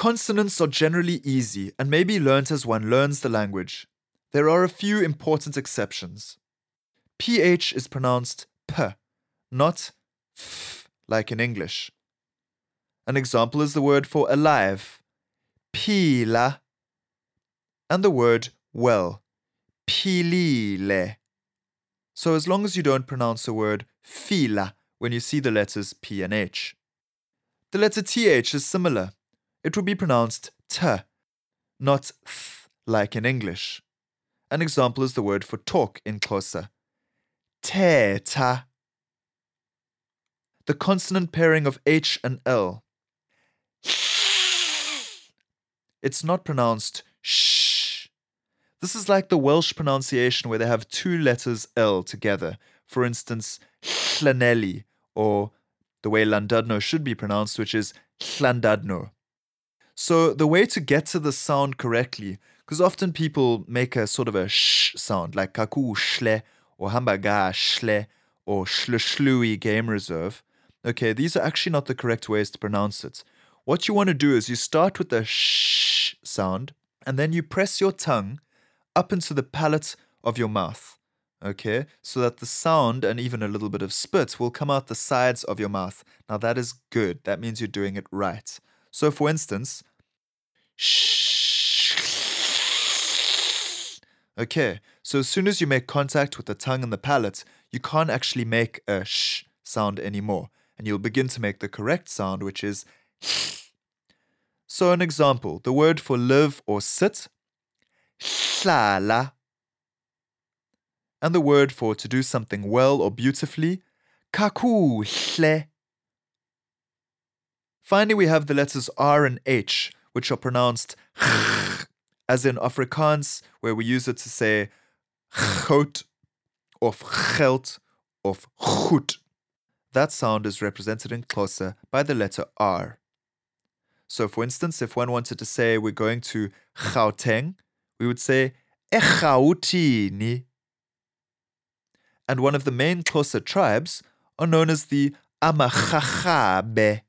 Consonants are generally easy and may be learnt as one learns the language. There are a few important exceptions. PH is pronounced P, not F like in English. An example is the word for alive, phila, and the word well, philile. So as long as you don't pronounce the word fila when you see the letters P and H. The letter TH is similar. It will be pronounced T, not th like in English. An example is the word for talk in Xhosa. Thetha. The consonant pairing of H and L. It's not pronounced sh. This is like the Welsh pronunciation where they have two letters L together. For instance, Llanelli, or the way Llandudno should be pronounced, which is Llandudno. So the way to get to the sound correctly, because often people make a sort of a sh sound, like kaku shle, or hambaga shle, or shlui game reserve. Okay, these are actually not the correct ways to pronounce it. What you want to do is you start with the sh sound, and then you press your tongue up into the palate of your mouth. Okay, so that the sound and even a little bit of spit will come out the sides of your mouth. Now that is good. That means you're doing it right. So, for instance, Okay, so as soon as you make contact with the tongue and the palate, you can't actually make a sh sound anymore, and you'll begin to make the correct sound, which is So, an example the word for live or sit, hlala, and the word for to do something well or beautifully, kakuhle. Finally, we have the letters R and H, which are pronounced as in Afrikaans, where we use it to say goud of geld of goed. That sound is represented in Xhosa by the letter R. So, for instance, if one wanted to say we're going to Gauteng, we would say eRhawutini. And one of the main Xhosa tribes are known as the AmaRharhabe.